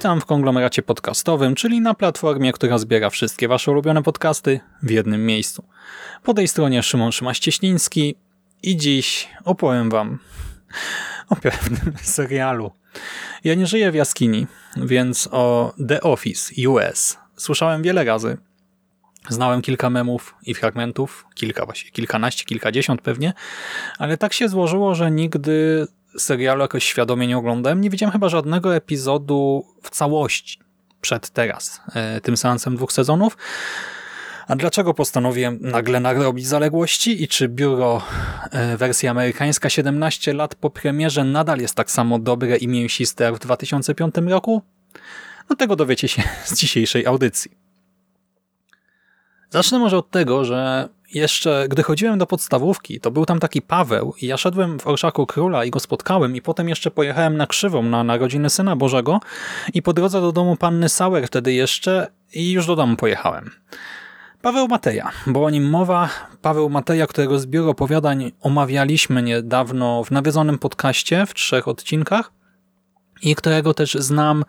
Witam w konglomeracie podcastowym, czyli na platformie, która zbiera wszystkie wasze ulubione podcasty w jednym miejscu. Po tej stronie Szymon Szymaś-Cieśliński i dziś opowiem wam o pewnym serialu. Ja nie żyję w jaskini, więc o The Office US słyszałem wiele razy. Znałem kilka memów i fragmentów, kilka właśnie, kilkanaście, kilkadziesiąt pewnie, ale tak się złożyło, że nigdy serialu jakoś świadomie nie oglądałem. Nie widziałem chyba żadnego epizodu w całości przed teraz, e, tym seansem dwóch sezonów. A dlaczego postanowiłem nagle narobić zaległości i czy biuro e, wersji amerykańska 17 lat po premierze nadal jest tak samo dobre i mięsiste jak w 2005 roku? No tego dowiecie się z dzisiejszej audycji. Zacznę może od tego, że jeszcze gdy chodziłem do podstawówki, to był tam taki Paweł i ja szedłem w Orszaku Króla i go spotkałem i potem jeszcze pojechałem na Krzywą na narodziny Syna Bożego i po drodze do domu panny Sauer wtedy jeszcze i już do domu pojechałem. Paweł Mateja, bo o nim mowa. Paweł Mateja, którego z biuro opowiadań omawialiśmy niedawno w nawiedzonym podcaście w trzech odcinkach i którego też znam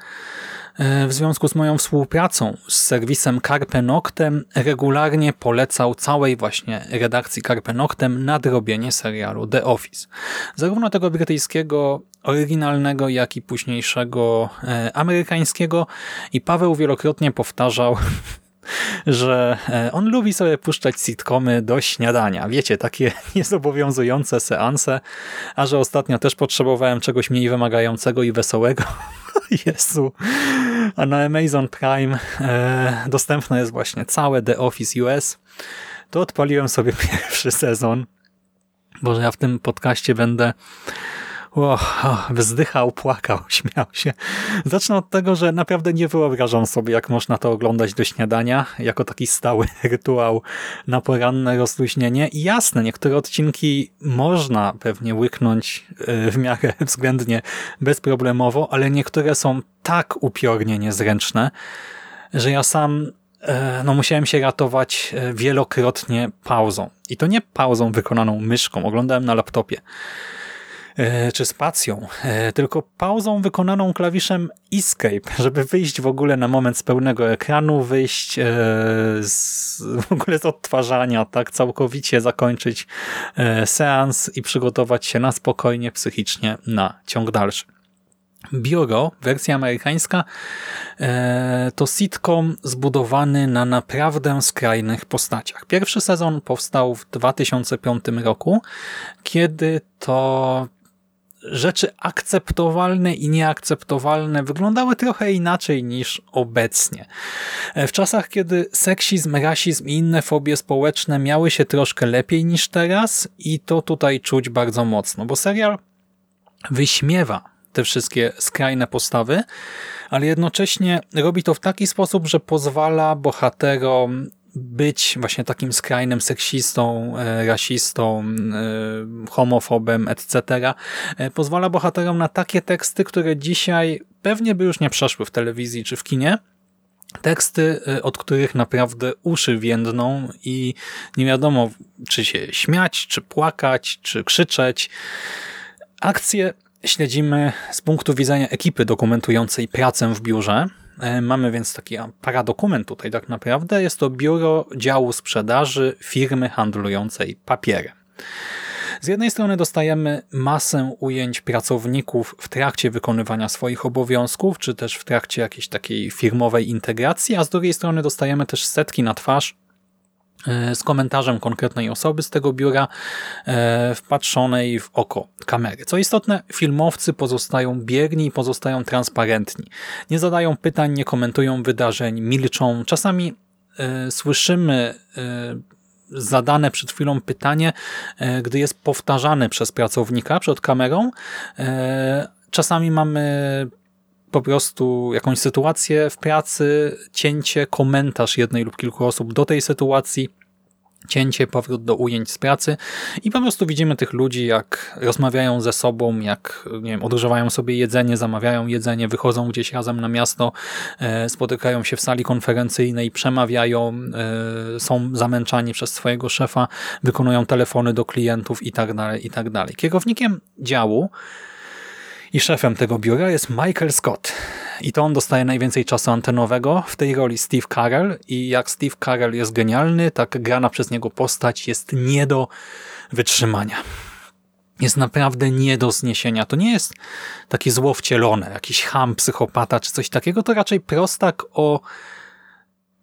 e, w związku z moją współpracą z serwisem Carpe Noctem regularnie polecał całej właśnie redakcji Carpe Noctem nadrobienie serialu The Office. Zarówno tego brytyjskiego, oryginalnego, jak i późniejszego e, amerykańskiego i Paweł wielokrotnie powtarzał że e, on lubi sobie puszczać sitcomy do śniadania. Wiecie, takie niezobowiązujące seanse, a że ostatnio też potrzebowałem czegoś mniej wymagającego i wesołego. Jezu. A na Amazon Prime e, dostępne jest właśnie całe The Office US. To odpaliłem sobie pierwszy sezon. Boże, ja w tym podcaście będę o, wzdychał, płakał, śmiał się. Zacznę od tego, że naprawdę nie wyobrażam sobie, jak można to oglądać do śniadania, jako taki stały rytuał na poranne rozluźnienie. I jasne, niektóre odcinki można pewnie łyknąć e, w miarę względnie bezproblemowo, ale niektóre są tak upiornie niezręczne, że ja sam e, no musiałem się ratować e, wielokrotnie pauzą. I to nie pauzą wykonaną myszką, oglądałem na laptopie. E, czy spacją, e, tylko pauzą wykonaną klawiszem Escape, żeby wyjść w ogóle na moment z pełnego ekranu, wyjść e, z, w ogóle z odtwarzania, tak całkowicie zakończyć seans i przygotować się na spokojnie psychicznie na ciąg dalszy. Biuro, wersja amerykańska, to sitcom zbudowany na naprawdę skrajnych postaciach. Pierwszy sezon powstał w 2005 roku, kiedy to rzeczy akceptowalne i nieakceptowalne wyglądały trochę inaczej niż obecnie. E, w czasach, kiedy seksizm, rasizm i inne fobie społeczne miały się troszkę lepiej niż teraz i to tutaj czuć bardzo mocno, bo serial wyśmiewa te wszystkie skrajne postawy, ale jednocześnie robi to w taki sposób, że pozwala bohaterom być właśnie takim skrajnym seksistą, e, rasistą, e, homofobem, etc. E, pozwala bohaterom na takie teksty, które dzisiaj pewnie by już nie przeszły w telewizji czy w kinie, Teksty, od których naprawdę uszy więdną i nie wiadomo, czy się śmiać, czy płakać, czy krzyczeć. Akcje śledzimy z punktu widzenia ekipy dokumentującej pracę w biurze, mamy więc taki paradokument tutaj tak naprawdę. Jest to biuro działu sprzedaży firmy handlującej papierem. Z jednej strony dostajemy masę ujęć pracowników w trakcie wykonywania swoich obowiązków, czy też w trakcie jakiejś takiej firmowej integracji, a z drugiej strony dostajemy też setki na twarz E, z komentarzem konkretnej osoby z tego biura e, wpatrzonej w oko kamery. Co istotne, filmowcy pozostają bierni i pozostają transparentni. Nie zadają pytań, nie komentują wydarzeń, milczą. Czasami e, słyszymy zadane przed chwilą pytanie, gdy jest powtarzane przez pracownika przed kamerą. Czasami mamy po prostu jakąś sytuację w pracy, cięcie, komentarz jednej lub kilku osób do tej sytuacji, cięcie, powrót do ujęć z pracy i po prostu widzimy tych ludzi, jak rozmawiają ze sobą, jak nie wiem, odgrzewają sobie jedzenie, zamawiają jedzenie, wychodzą gdzieś razem na miasto, e, spotykają się w sali konferencyjnej, przemawiają, e, są zamęczani przez swojego szefa, wykonują telefony do klientów i tak dalej, i tak dalej. Kierownikiem działu i szefem tego biura jest Michael Scott. I to on dostaje najwięcej czasu antenowego. W tej roli Steve Carell. I jak Steve Carell jest genialny, tak grana przez niego postać jest nie do wytrzymania. Jest naprawdę nie do zniesienia. To nie jest takie zło wcielone, jakiś ham, psychopata czy coś takiego. To raczej prostak o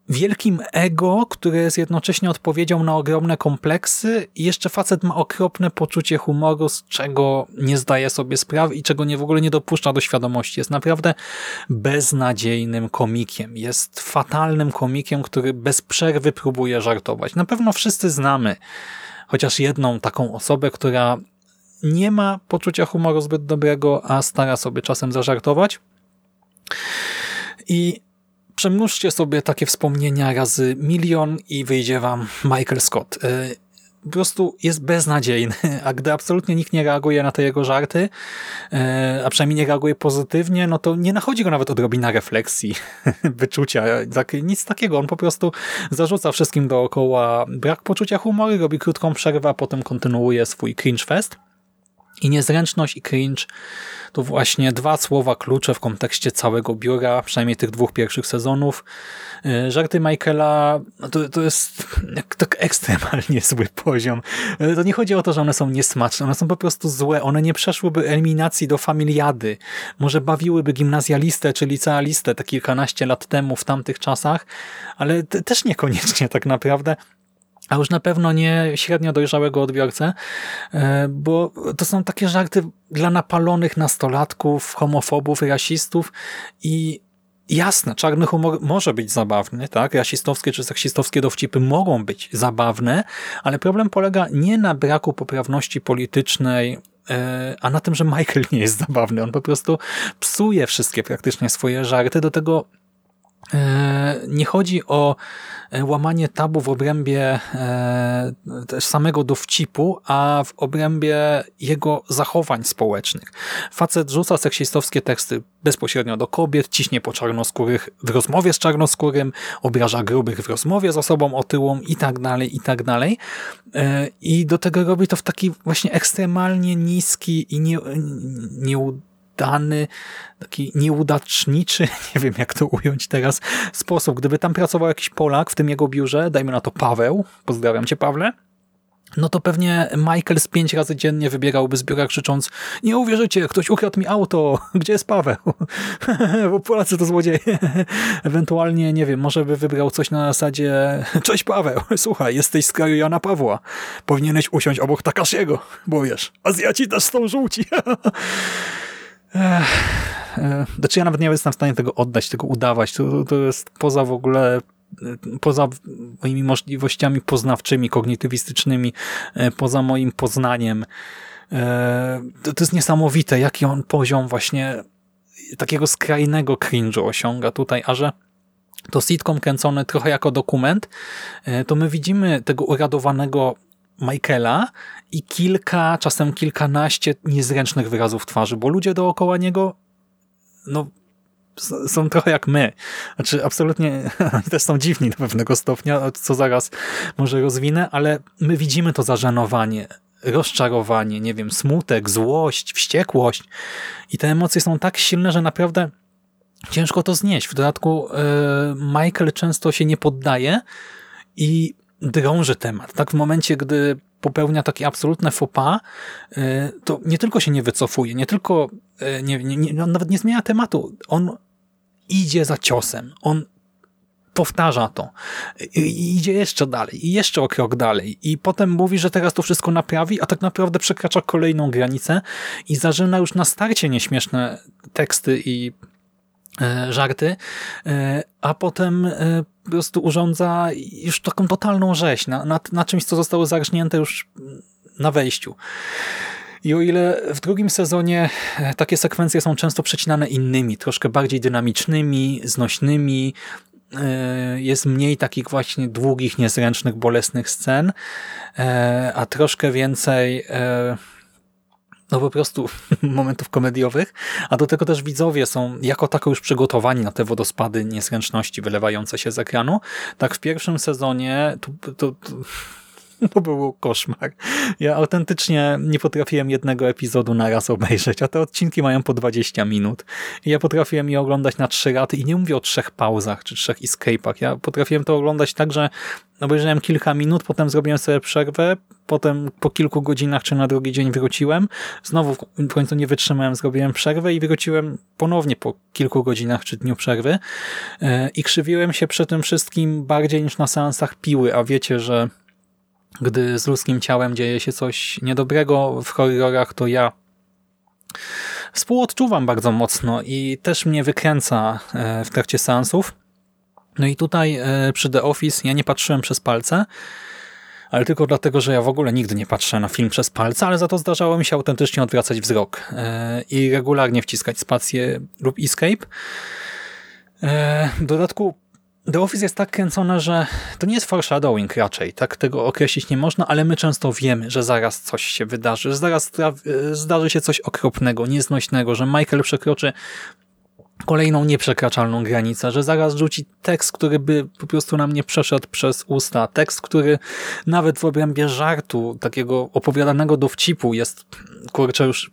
wielkim ego, które jest jednocześnie odpowiedzią na ogromne kompleksy i jeszcze facet ma okropne poczucie humoru, z czego nie zdaje sobie sprawy i czego nie w ogóle nie dopuszcza do świadomości. Jest naprawdę beznadziejnym komikiem. Jest fatalnym komikiem, który bez przerwy próbuje żartować. Na pewno wszyscy znamy chociaż jedną taką osobę, która nie ma poczucia humoru zbyt dobrego, a stara sobie czasem zażartować. I Przemnóżcie sobie takie wspomnienia razy milion i wyjdzie wam Michael Scott. E, po prostu jest beznadziejny, a gdy absolutnie nikt nie reaguje na te jego żarty, e, a przynajmniej nie reaguje pozytywnie, no to nie nachodzi go nawet odrobina refleksji, wyczucia, tak, nic takiego. On po prostu zarzuca wszystkim dookoła brak poczucia humoru, robi krótką przerwę, a potem kontynuuje swój cringe fest. I niezręczność i cringe to właśnie dwa słowa klucze w kontekście całego biura, przynajmniej tych dwóch pierwszych sezonów. E, żarty Michaela no to, to jest tak ekstremalnie zły poziom. E, to nie chodzi o to, że one są niesmaczne, one są po prostu złe. One nie przeszłyby eliminacji do familiady. Może bawiłyby gimnazjalistę czy licealistę te kilkanaście lat temu w tamtych czasach, ale też niekoniecznie tak naprawdę a już na pewno nie średnio dojrzałego odbiorcę, e, bo to są takie żarty dla napalonych nastolatków, homofobów, rasistów i jasne, czarny humor może być zabawny, tak? Rasistowskie czy seksistowskie dowcipy mogą być zabawne, ale problem polega nie na braku poprawności politycznej, e, a na tym, że Michael nie jest zabawny. On po prostu psuje wszystkie praktycznie swoje żarty, do tego nie chodzi o E, łamanie tabu w obrębie e, samego dowcipu, a w obrębie jego zachowań społecznych. Facet rzuca seksistowskie teksty bezpośrednio do kobiet, ciśnie po czarnoskórych w rozmowie z czarnoskórym, obraża grubych w rozmowie z osobą otyłą i tak dalej, i tak dalej. E, I do tego robi to w taki właśnie ekstremalnie niski i nie, nie udany, taki nieudaczniczy, nie wiem jak to ująć teraz, sposób. Gdyby tam pracował jakiś Polak w tym jego biurze, dajmy na to Paweł, pozdrawiam cię Pawle, no to pewnie Michael z pięć razy dziennie wybierałby z biura krzycząc nie uwierzycie, ktoś ukradł mi auto, gdzie jest Paweł? Bo Polacy to złodzieje. Ewentualnie, nie wiem, może by wybrał coś na zasadzie cześć Paweł, słuchaj, jesteś z kraju Jana Pawła, powinieneś usiąść obok Takashiego, bo wiesz, Azjaci też są żółci. Znaczy ja nawet nie jestem w stanie tego oddać, tego udawać. To, to jest poza w ogóle e, poza moimi możliwościami poznawczymi, kognitywistycznymi, e, poza moim poznaniem. To, to jest niesamowite, jaki on poziom właśnie takiego skrajnego cringe'u osiąga tutaj, a że to sitcom kręcony trochę jako dokument, to my widzimy tego uradowanego Michaela i kilka, czasem kilkanaście niezręcznych wyrazów twarzy, bo ludzie dookoła niego no, są trochę jak my. Znaczy, absolutnie też są dziwni do pewnego stopnia, co zaraz może rozwinę, ale my widzimy to zażenowanie, rozczarowanie, nie wiem, smutek, złość, wściekłość i te emocje są tak silne, że naprawdę ciężko to znieść. W dodatku yy, Michael często się nie poddaje i drąży temat. Tak w momencie, gdy popełnia takie absolutne faux pas, y, to nie tylko się nie wycofuje, nie tylko y, nie, nie, nie, nawet nie zmienia tematu. On idzie za ciosem. On powtarza to. I idzie jeszcze dalej. I jeszcze o krok dalej. I potem mówi, że teraz to wszystko naprawi, a tak naprawdę przekracza kolejną granicę i zażyna już na starcie nieśmieszne teksty i E, żarty, e, a potem e, po prostu urządza już taką totalną rzeź na, na, na czymś, co zostało zarżnięte już na wejściu. I o ile w drugim sezonie e, takie sekwencje są często przecinane innymi, troszkę bardziej dynamicznymi, znośnymi, e, jest mniej takich właśnie długich, niezręcznych, bolesnych scen, e, a troszkę więcej no po prostu momentów komediowych, a do tego też widzowie są jako tako już przygotowani na te wodospady niezręczności wylewające się z ekranu. Tak w pierwszym sezonie to, to, to To był koszmar. Ja autentycznie nie potrafiłem jednego epizodu na raz obejrzeć, a te odcinki mają po 20 minut. I ja potrafiłem je oglądać na trzy raty i nie mówię o trzech pauzach czy trzech escape'ach. Ja potrafiłem to oglądać tak, że obejrzałem kilka minut, potem zrobiłem sobie przerwę, potem po kilku godzinach czy na drugi dzień wróciłem. Znowu w końcu nie wytrzymałem, zrobiłem przerwę i wróciłem ponownie po kilku godzinach czy dniu przerwy. E, I krzywiłem się przy tym wszystkim bardziej niż na seansach piły, a wiecie, że gdy z ludzkim ciałem dzieje się coś niedobrego w horrorach, to ja współodczuwam bardzo mocno i też mnie wykręca e, w trakcie seansów. No i tutaj e, przy The Office ja nie patrzyłem przez palce, ale tylko dlatego, że ja w ogóle nigdy nie patrzę na film przez palce, ale za to zdarzało mi się autentycznie odwracać wzrok e, i regularnie wciskać spację lub escape. W dodatku The Office jest tak kręcone, że to nie jest foreshadowing raczej, tak tego określić nie można, ale my często wiemy, że zaraz coś się wydarzy, że zaraz zdarzy się coś okropnego, nieznośnego, że Michael przekroczy kolejną nieprzekraczalną granicę, że zaraz rzuci tekst, który by po prostu nam nie przeszedł przez usta, tekst, który nawet w obrębie żartu, takiego opowiadanego dowcipu jest, kurczę, już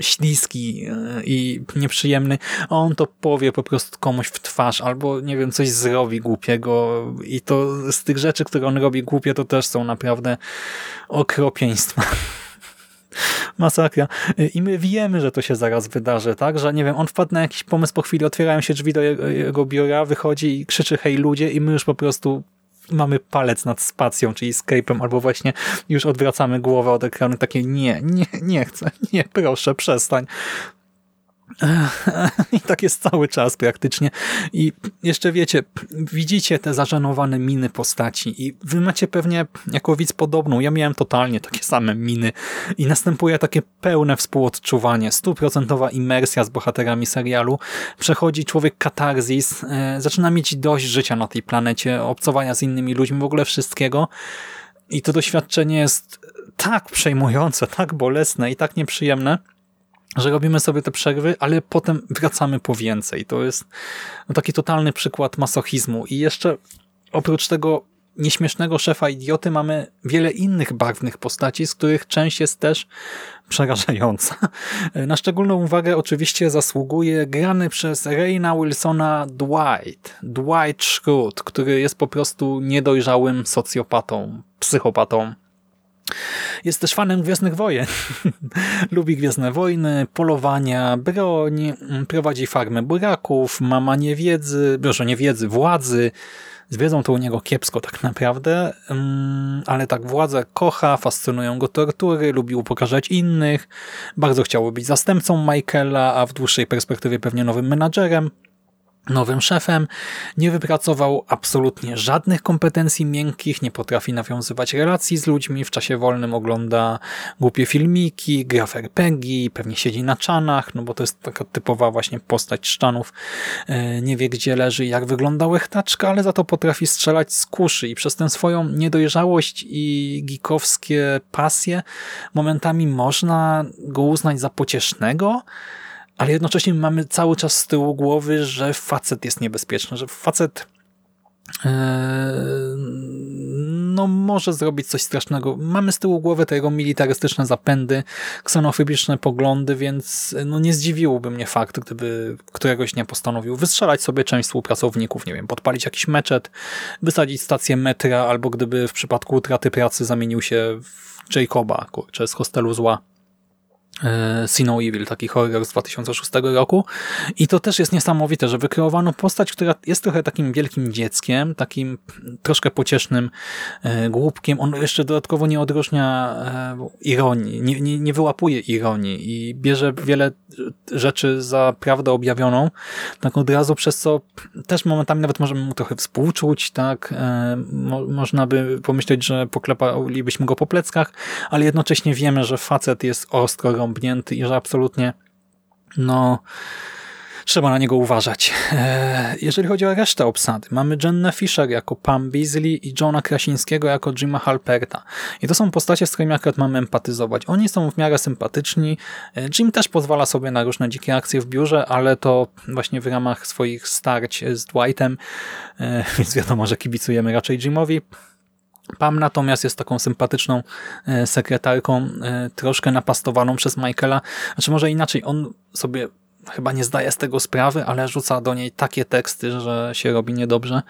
śliski e, i nieprzyjemny, a on to powie po prostu komuś w twarz albo, nie wiem, coś zrobi głupiego i to z tych rzeczy, które on robi głupie, to też są naprawdę okropieństwa. Masakra. I my wiemy, że to się zaraz wydarzy, tak? Że nie wiem, on wpadł na jakiś pomysł po chwili, otwierają się drzwi do jego, jego biura, wychodzi i krzyczy hej ludzie i my już po prostu mamy palec nad spacją, czyli escape'em, albo właśnie już odwracamy głowę od ekranu, takie nie, nie, nie chcę, nie, proszę, przestań. I tak jest cały czas praktycznie. I jeszcze wiecie, widzicie te zażenowane miny postaci i wy macie pewnie jako widz podobną. Ja miałem totalnie takie same miny i następuje takie pełne współodczuwanie, stuprocentowa imersja z bohaterami serialu. Przechodzi człowiek katarzis, e, zaczyna mieć dość życia na tej planecie, obcowania z innymi ludźmi, w ogóle wszystkiego. I to doświadczenie jest tak przejmujące, tak bolesne i tak nieprzyjemne, że robimy sobie te przerwy, ale potem wracamy po więcej. To jest no, taki totalny przykład masochizmu. I jeszcze oprócz tego nieśmiesznego szefa idioty mamy wiele innych barwnych postaci, z których część jest też przerażająca. Na szczególną uwagę oczywiście zasługuje grany przez Reina Wilsona Dwight. Dwight Schrute, który jest po prostu niedojrzałym socjopatą, psychopatą, jest też fanem Gwiezdnych Wojen. Lubi Gwiezdne Wojny, polowania, broń, prowadzi farmę buraków, ma manię wiedzy, proszę, nie wiedzy, władzy. Z wiedzą to u niego kiepsko tak naprawdę, mm, ale tak władzę kocha, fascynują go tortury, lubi upokarzać innych, bardzo chciałby być zastępcą Michaela, a w dłuższej perspektywie pewnie nowym menadżerem nowym szefem, nie wypracował absolutnie żadnych kompetencji miękkich, nie potrafi nawiązywać relacji z ludźmi, w czasie wolnym ogląda głupie filmiki, gra w RPG, pewnie siedzi na czanach, no bo to jest taka typowa właśnie postać szczanów, e, nie wie gdzie leży jak wygląda łechtaczka, ale za to potrafi strzelać z kuszy i przez tę swoją niedojrzałość i gikowskie pasje momentami można go uznać za pociesznego, ale jednocześnie mamy cały czas z tyłu głowy, że facet jest niebezpieczny, że facet e, no może zrobić coś strasznego. Mamy z tyłu głowy te jego militarystyczne zapędy, ksenofobiczne poglądy, więc no nie zdziwiłoby mnie fakt, gdyby któregoś dnia postanowił wystrzelać sobie część współpracowników, nie wiem, podpalić jakiś meczet, wysadzić stację metra, albo gdyby w przypadku utraty pracy zamienił się w Jacoba, kurczę, z hostelu zła E, See No Evil, taki horror z 2006 roku. I to też jest niesamowite, że wykreowano postać, która jest trochę takim wielkim dzieckiem, takim troszkę pociesznym e, głupkiem. On jeszcze dodatkowo nie odróżnia e, ironii, nie, nie, nie wyłapuje ironii i bierze wiele rzeczy za prawdę objawioną, tak od razu, przez co też momentami nawet możemy mu trochę współczuć, tak? Mo można by pomyśleć, że poklepalibyśmy go po pleckach, ale jednocześnie wiemy, że facet jest ostro i że absolutnie no trzeba na niego uważać. E, jeżeli chodzi o resztę obsady, mamy Jennę Fisher jako Pam Beasley i Johna Krasińskiego jako Jima Halperta. I to są postacie, z którymi akurat mamy empatyzować. Oni są w miarę sympatyczni. E, Jim też pozwala sobie na różne dzikie akcje w biurze, ale to właśnie w ramach swoich starć z Dwightem, e, więc wiadomo, że kibicujemy raczej Jimowi. Pam natomiast jest taką sympatyczną e, sekretarką, e, troszkę napastowaną przez Michaela. Znaczy może inaczej, on sobie chyba nie zdaje z tego sprawy, ale rzuca do niej takie teksty, że się robi niedobrze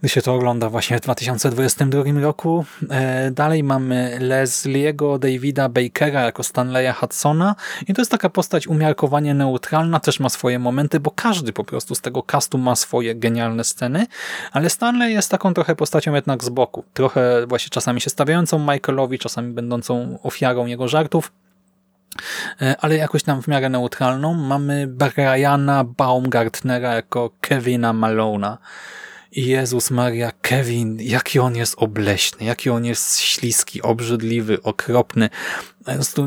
gdy się to ogląda właśnie w 2022 roku. E, dalej mamy Leslie'ego Davida Bakera jako Stanleya Hudsona i to jest taka postać umiarkowanie neutralna, też ma swoje momenty, bo każdy po prostu z tego castu ma swoje genialne sceny, ale Stanley jest taką trochę postacią jednak z boku. Trochę właśnie czasami się stawiającą Michaelowi, czasami będącą ofiarą jego żartów, ale jakoś tam w miarę neutralną. Mamy Briana Baumgartnera jako Kevina Malona. Jezus Maria, Kevin, jaki on jest obleśny, jaki on jest śliski, obrzydliwy, okropny.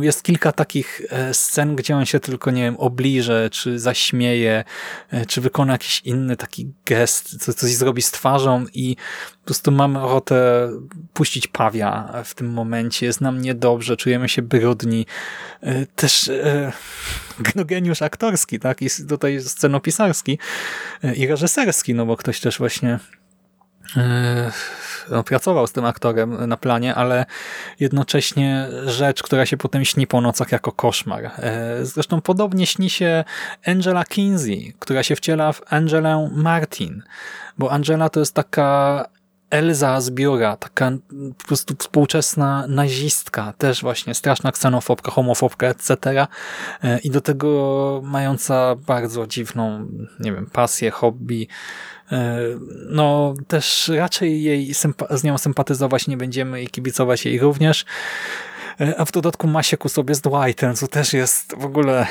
Jest kilka takich e, scen, gdzie on się tylko, nie wiem, obliże, czy zaśmieje, e, czy wykona jakiś inny taki gest, co, coś zrobi z twarzą i po prostu mamy ochotę puścić pawia w tym momencie. Jest nam niedobrze, czujemy się brudni. E, też no, geniusz aktorski, tak? I tutaj scenopisarski i reżyserski, no bo ktoś też właśnie no, pracował z tym aktorem na planie, ale jednocześnie rzecz, która się potem śni po nocach jako koszmar. E, zresztą podobnie śni się Angela Kinsey, która się wciela w Angelę Martin, bo Angela to jest taka Elza z biura, taka po prostu współczesna nazistka, też właśnie straszna ksenofobka, homofobka, etc. E, I do tego mająca bardzo dziwną, nie wiem, pasję, hobby, E, no też raczej jej z nią sympatyzować nie będziemy i kibicować jej również. E, a w dodatku ma się ku sobie z Dwightem, co też jest w ogóle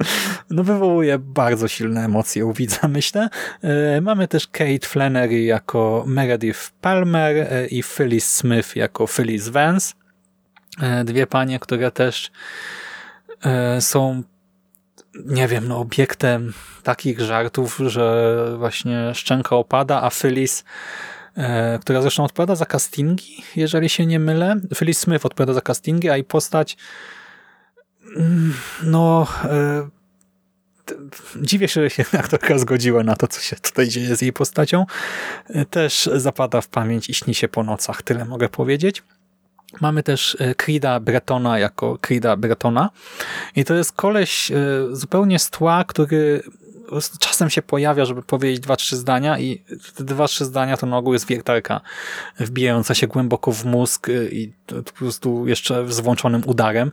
no wywołuje bardzo silne emocje u widza, myślę. E, mamy też Kate Flannery jako Meredith Palmer i Phyllis Smith jako Phyllis Vance. Dwie panie, które też są nie wiem, no obiektem takich żartów, że właśnie szczęka opada, a Phyllis e, która zresztą odpowiada za castingi, jeżeli się nie mylę. Phyllis Smith odpowiada za castingi, a i postać no e, dziwię się, że się aktorka zgodziła na to, co się tutaj dzieje z jej postacią. E, też zapada w pamięć i śni się po nocach, tyle mogę powiedzieć. Mamy też e, Krida Bretona jako Krida Bretona i to jest koleś e, zupełnie z tła, który czasem się pojawia, żeby powiedzieć dwa, trzy zdania i te dwa, trzy zdania to na ogół jest wiertarka wbijająca się głęboko w mózg e, i po prostu jeszcze z włączonym udarem.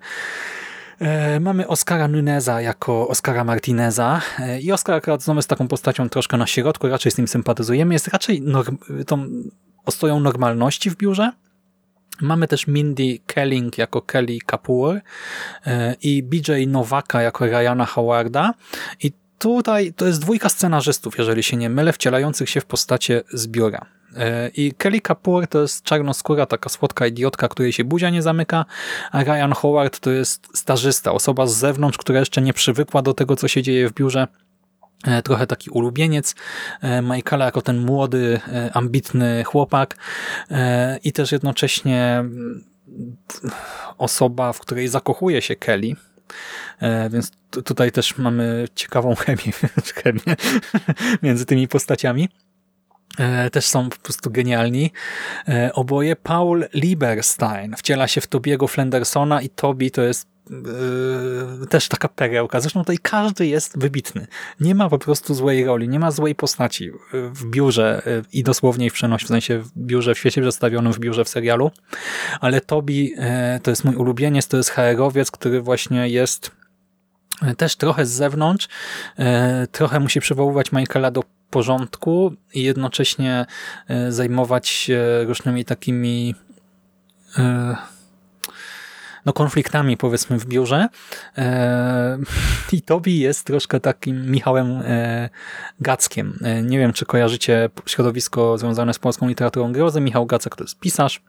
Mamy Oscara Nuneza jako Oscara Martineza i Oscar akurat znowu jest taką postacią troszkę na środku, raczej z nim sympatyzujemy. Jest raczej norm tą ostoją normalności w biurze, Mamy też Mindy Kelling jako Kelly Kapoor e, i BJ Nowaka jako Ryana Howarda i tutaj to jest dwójka scenarzystów, jeżeli się nie mylę, wcielających się w postacie zbiora. E, I Kelly Kapoor to jest czarnoskóra, taka słodka idiotka, której się buzia nie zamyka, a Ryan Howard to jest stażysta, osoba z zewnątrz, która jeszcze nie przywykła do tego, co się dzieje w biurze E, trochę taki ulubieniec e, Michaela jako ten młody, ambitny chłopak i też jednocześnie mm, osoba, w której zakochuje się Kelly, więc tutaj też mamy ciekawą chemię, chemię między tymi postaciami. Też są po prostu genialni. Oboje Paul Lieberstein wciela się w Tobiego Flendersona i Tobi to jest yy, też taka perełka. Zresztą tutaj każdy jest wybitny. Nie ma po prostu złej roli, nie ma złej postaci w biurze yy, i dosłownie w przenosi, w sensie w biurze w świecie przedstawionym, w biurze w serialu. Ale Tobi yy, to jest mój ulubieniec, to jest herowiec, który właśnie jest też trochę z zewnątrz, trochę musi przywoływać Michaela do porządku i jednocześnie zajmować się różnymi takimi no, konfliktami powiedzmy w biurze. E, I Tobi jest troszkę takim Michałem e, Gackiem. E, nie wiem, czy kojarzycie środowisko związane z polską literaturą grozy. Michał Gacek to jest pisarz,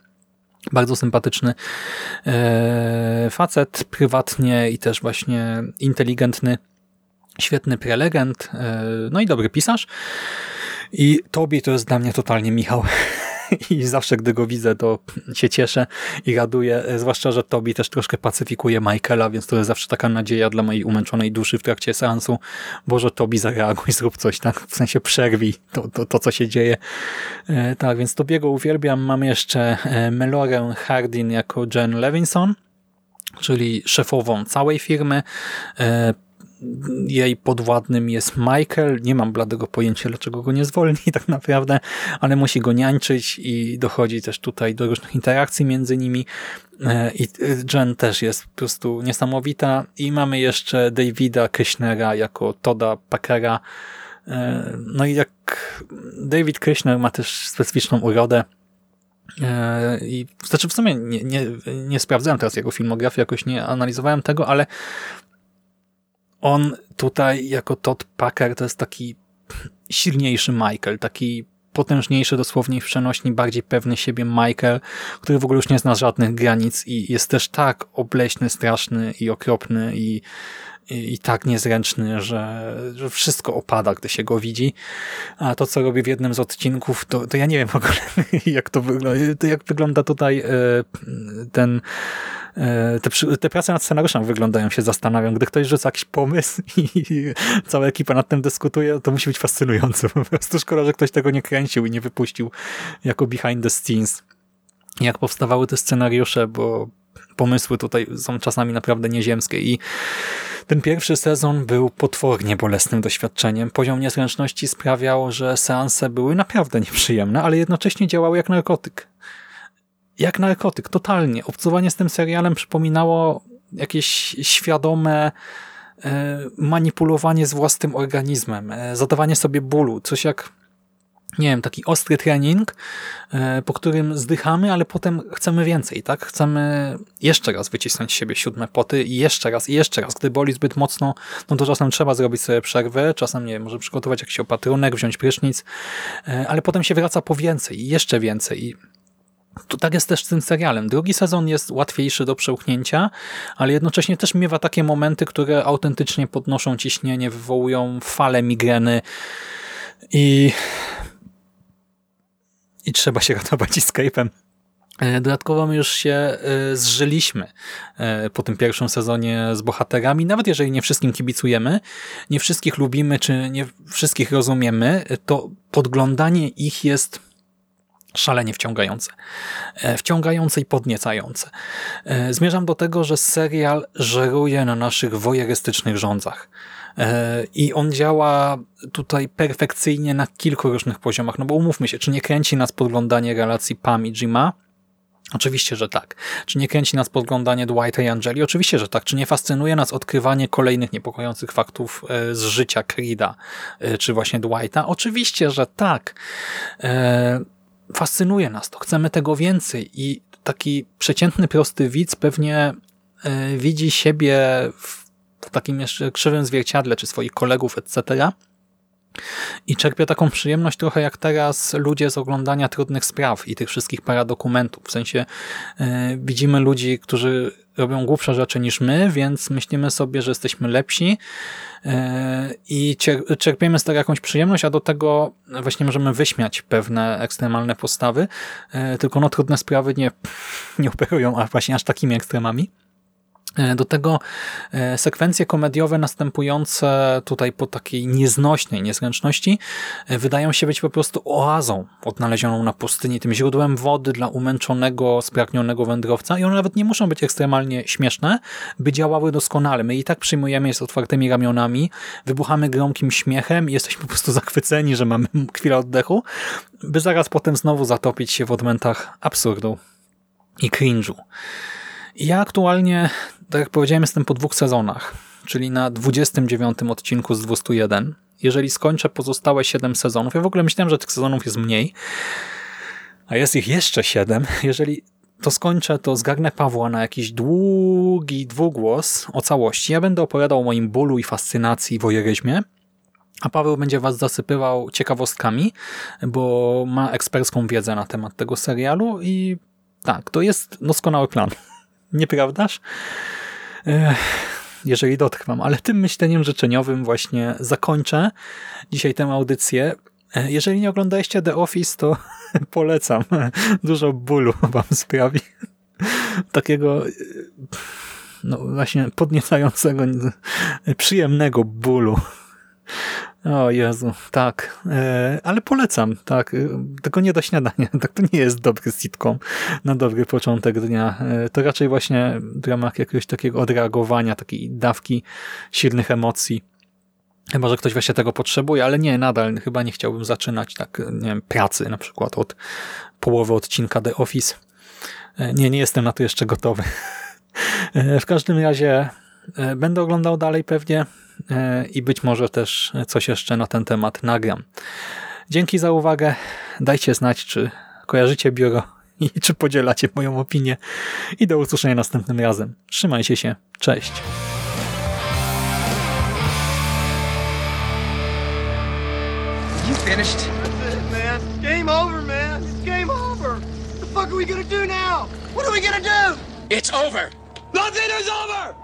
bardzo sympatyczny facet, prywatnie i też właśnie inteligentny, świetny prelegent, no i dobry pisarz. I Tobi to jest dla mnie totalnie Michał i zawsze, gdy go widzę, to się cieszę i raduję, zwłaszcza, że Tobi też troszkę pacyfikuje Michaela, więc to jest zawsze taka nadzieja dla mojej umęczonej duszy w trakcie seansu. Boże, Tobi zareaguj, zrób coś, tak? W sensie przerwij to, to, to co się dzieje. E, tak, więc Tobiego uwielbiam. Mam jeszcze e, Melorę Hardin jako Jen Levinson, czyli szefową całej firmy. E, jej podwładnym jest Michael. Nie mam bladego pojęcia, dlaczego go nie zwolni tak naprawdę, ale musi go niańczyć i dochodzi też tutaj do różnych interakcji między nimi. E, I Jen też jest po prostu niesamowita. I mamy jeszcze Davida Krishnera jako Toda Packera. E, no i jak David Krishner ma też specyficzną urodę, e, i znaczy w sumie nie, nie, nie sprawdzałem teraz jego filmografii, jakoś nie analizowałem tego, ale on tutaj jako Todd Packer to jest taki silniejszy Michael, taki potężniejszy dosłownie w przenośni, bardziej pewny siebie Michael, który w ogóle już nie zna żadnych granic i jest też tak obleśny, straszny i okropny i, i, i tak niezręczny, że, że wszystko opada, gdy się go widzi. A to, co robi w jednym z odcinków, to, to ja nie wiem w ogóle, jak to wygląda, jak wygląda tutaj e, ten te, te prace nad scenariuszem wyglądają, się zastanawiam. Gdy ktoś rzuca jakiś pomysł i cała ekipa nad tym dyskutuje, to musi być fascynujące. Po prostu szkoda, że ktoś tego nie kręcił i nie wypuścił jako behind the scenes. Jak powstawały te scenariusze, bo pomysły tutaj są czasami naprawdę nieziemskie i ten pierwszy sezon był potwornie bolesnym doświadczeniem. Poziom niezręczności sprawiał, że seanse były naprawdę nieprzyjemne, ale jednocześnie działały jak narkotyk jak narkotyk, totalnie. Obcowanie z tym serialem przypominało jakieś świadome e, manipulowanie z własnym organizmem, e, zadawanie sobie bólu, coś jak nie wiem, taki ostry trening, e, po którym zdychamy, ale potem chcemy więcej, tak? Chcemy jeszcze raz wycisnąć z siebie siódme poty i jeszcze raz, i jeszcze raz. Gdy boli zbyt mocno, no to czasem trzeba zrobić sobie przerwę, czasem, nie wiem, może przygotować jakiś opatrunek, wziąć prysznic, ale potem się wraca po więcej i jeszcze więcej. I to tak jest też z tym serialem. Drugi sezon jest łatwiejszy do przełknięcia, ale jednocześnie też miewa takie momenty, które autentycznie podnoszą ciśnienie, wywołują fale migreny i, i trzeba się ratować escape'em. E, dodatkowo my już się e, zżyliśmy e, po tym pierwszym sezonie z bohaterami, nawet jeżeli nie wszystkim kibicujemy, nie wszystkich lubimy, czy nie wszystkich rozumiemy, to podglądanie ich jest szalenie wciągające. E, wciągające i podniecające. E, zmierzam do tego, że serial żeruje na naszych wojerystycznych rządzach. E, I on działa tutaj perfekcyjnie na kilku różnych poziomach. No bo umówmy się, czy nie kręci nas podglądanie relacji Pam i Jima? Oczywiście, że tak. Czy nie kręci nas podglądanie Dwighta i Angeli? Oczywiście, że tak. Czy nie fascynuje nas odkrywanie kolejnych niepokojących faktów z życia Creeda, czy właśnie Dwighta? Oczywiście, że tak fascynuje nas to, chcemy tego więcej i taki przeciętny, prosty widz pewnie e, widzi siebie w takim jeszcze krzywym zwierciadle, czy swoich kolegów, etc., i czerpie taką przyjemność trochę jak teraz ludzie z oglądania trudnych spraw i tych wszystkich paradokumentów. W sensie yy, widzimy ludzi, którzy robią głupsze rzeczy niż my, więc myślimy sobie, że jesteśmy lepsi yy, i czerpiemy z tego jakąś przyjemność, a do tego właśnie możemy wyśmiać pewne ekstremalne postawy, yy, tylko no trudne sprawy nie, nie operują a właśnie aż takimi ekstremami. E, Do tego e, sekwencje komediowe następujące tutaj po takiej nieznośnej niezręczności e, wydają się być po prostu oazą odnalezioną na pustyni, tym źródłem wody dla umęczonego, spragnionego wędrowca i one nawet nie muszą być ekstremalnie śmieszne, by działały doskonale. My i tak przyjmujemy je z otwartymi ramionami, wybuchamy gromkim śmiechem i jesteśmy po prostu zachwyceni, że mamy chwilę oddechu, by zaraz potem znowu zatopić się w odmętach absurdu i cringe'u. Ja aktualnie, tak jak powiedziałem, jestem po dwóch sezonach, czyli na 29 odcinku z 201. Jeżeli skończę pozostałe 7 sezonów, ja w ogóle myślałem, że tych sezonów jest mniej, a jest ich jeszcze 7. Jeżeli to skończę, to zgarnę Pawła na jakiś długi dwugłos o całości. Ja będę opowiadał o moim bólu i fascynacji wojeryzmie, a Paweł będzie was zasypywał ciekawostkami, bo ma ekspercką wiedzę na temat tego serialu i tak, to jest doskonały plan. Nieprawdaż? Jeżeli dotrwam, ale tym myśleniem życzeniowym właśnie zakończę dzisiaj tę audycję. Jeżeli nie oglądaliście The Office, to polecam. Dużo bólu wam sprawi. Takiego no właśnie podniecającego, przyjemnego bólu. O Jezu, tak. E, ale polecam, tak. E, Tylko nie do śniadania. Tak, to nie jest dobry sitcom na dobry początek dnia. E, To raczej właśnie w ramach jakiegoś takiego odreagowania, takiej dawki silnych emocji. Chyba, że ktoś właśnie tego potrzebuje, ale nie, nadal chyba nie chciałbym zaczynać tak, nie wiem, pracy na przykład od połowy odcinka The Office. Nie, nie jestem na to jeszcze gotowy. W każdym razie będę oglądał dalej pewnie e, i być może też coś jeszcze na ten temat nagram. Dzięki za uwagę. Dajcie znać, czy kojarzycie biuro i czy podzielacie moją opinię. I do usłyszenia następnym razem. Trzymajcie się. Cześć. You finished? That's it, man. Game over, man. It's game over. What the fuck are we gonna do now? What are we gonna do? It's over. Nothing is over!